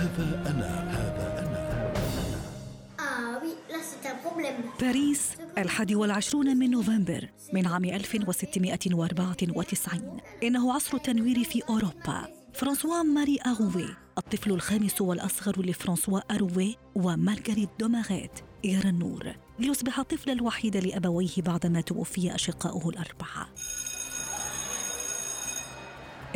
هذا أنا هذا أنا. problème. باريس الحادي والعشرون من نوفمبر من عام 1694 إنه عصر التنوير في أوروبا. فرانسوا ماري أغوي الطفل الخامس والأصغر لفرانسوا أروي ومارغريت دوماغيت يرى النور ليصبح الطفل الوحيد لأبويه بعدما توفي أشقاؤه الأربعة.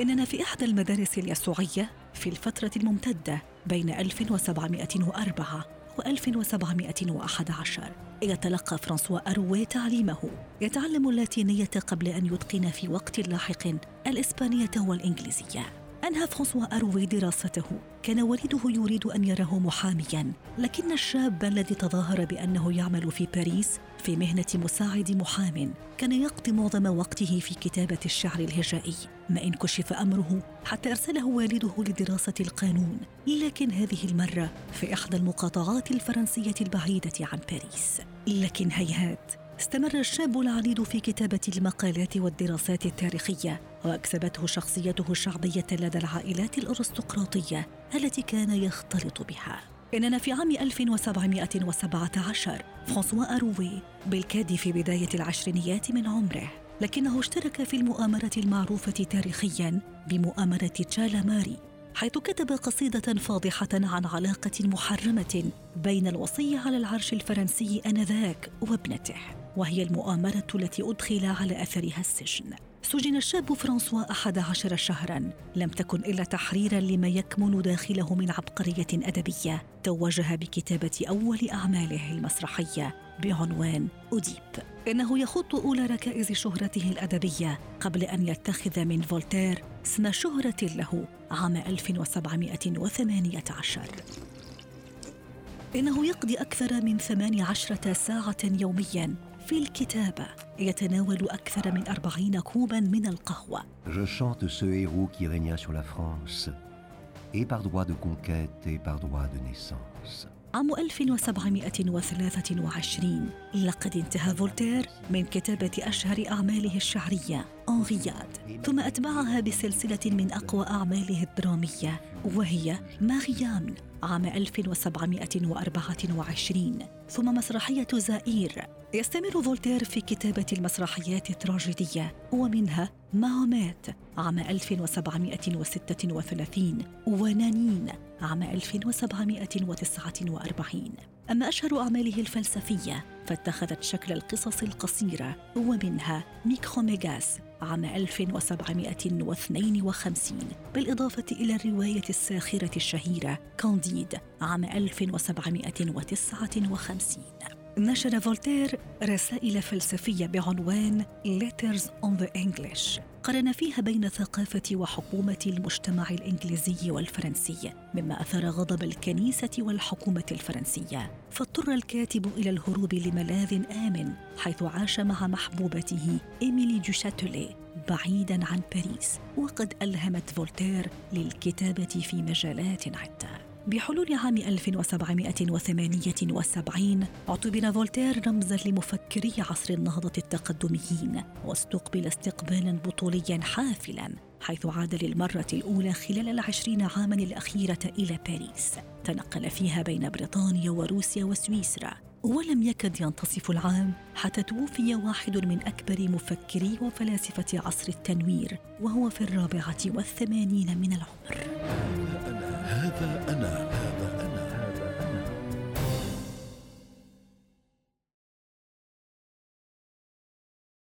إننا في إحدى المدارس اليسوعية في الفترة الممتدة بين 1704 و 1711 يتلقى فرانسوا أروي تعليمه. يتعلم اللاتينية قبل أن يتقن في وقت لاحق الإسبانية والإنجليزية. أنهى فرانسوا أروي دراسته. كان والده يريد أن يراه محاميا. لكن الشاب الذي تظاهر بأنه يعمل في باريس في مهنة مساعد محام كان يقضي معظم وقته في كتابة الشعر الهجائي. ما إن كشف أمره حتى أرسله والده لدراسة القانون. لكن هذه المرة في إحدى المقاطعات الفرنسية البعيدة عن باريس. لكن هيهات استمر الشاب العنيد في كتابة المقالات والدراسات التاريخية وأكسبته شخصيته الشعبية لدى العائلات الأرستقراطية التي كان يختلط بها. إننا في عام 1717 فرانسوا أروي بالكاد في بداية العشرينيات من عمره لكنه اشترك في المؤامرة المعروفة تاريخيا بمؤامرة تشالاماري حيث كتب قصيدة فاضحة عن علاقة محرمة بين الوصي على العرش الفرنسي آنذاك وابنته. وهي المؤامرة التي أدخل على أثرها السجن. سجن الشاب فرانسوا أحد عشر شهرا. لم تكن إلا تحريرا لما يكمن داخله من عبقرية أدبية. توجها بكتابة أول أعماله المسرحية بعنوان أديب إنه يخط أولى ركائز شهرته الأدبية قبل أن يتخذ من فولتير اسم شهرة له عام 1718 إنه يقضي أكثر من 18 ساعة يومياً في الكتابة يتناول أكثر من أربعين كوبا من القهوة. Je chante ce héros qui régna sur la France, et par droit de conquête et par droit de naissance. عام 1723 لقد انتهى فولتير من كتابة أشهر أعماله الشعرية أنغياد. ثم أتبعها بسلسلة من أقوى أعماله الدرامية وهي ماريامن عام 1724 ثم مسرحية زائير يستمر فولتير في كتابة المسرحيات التراجيدية ومنها ماهوميت عام 1736 ونانين عام 1749 أما أشهر أعماله الفلسفية فاتخذت شكل القصص القصيرة ومنها ميكروميغاس عام 1752 بالإضافة إلى الرواية الساخرة الشهيرة كانديد عام 1759 نشر فولتير رسائل فلسفية بعنوان Letters on the English. قرن فيها بين ثقافة وحكومة المجتمع الإنجليزي والفرنسي مما أثار غضب الكنيسة والحكومة الفرنسية. فاضطر الكاتب إلى الهروب لملاذ آمن حيث عاش مع محبوبته إيميلي دو شاتليه بعيدا عن باريس وقد ألهمت فولتير للكتابة في مجالات عدة. بحلول عام 1778 اعتبر فولتير رمزا لمفكري عصر النهضة التقدميين واستقبل استقبالا بطوليا حافلا حيث عاد للمرة الأولى خلال العشرين عاما الأخيرة إلى باريس. تنقل فيها بين بريطانيا وروسيا وسويسرا ولم يكد ينتصف العام حتى توفي واحد من أكبر مفكري وفلاسفة عصر التنوير وهو في الرابعة والثمانين من العمر. هذا أنا.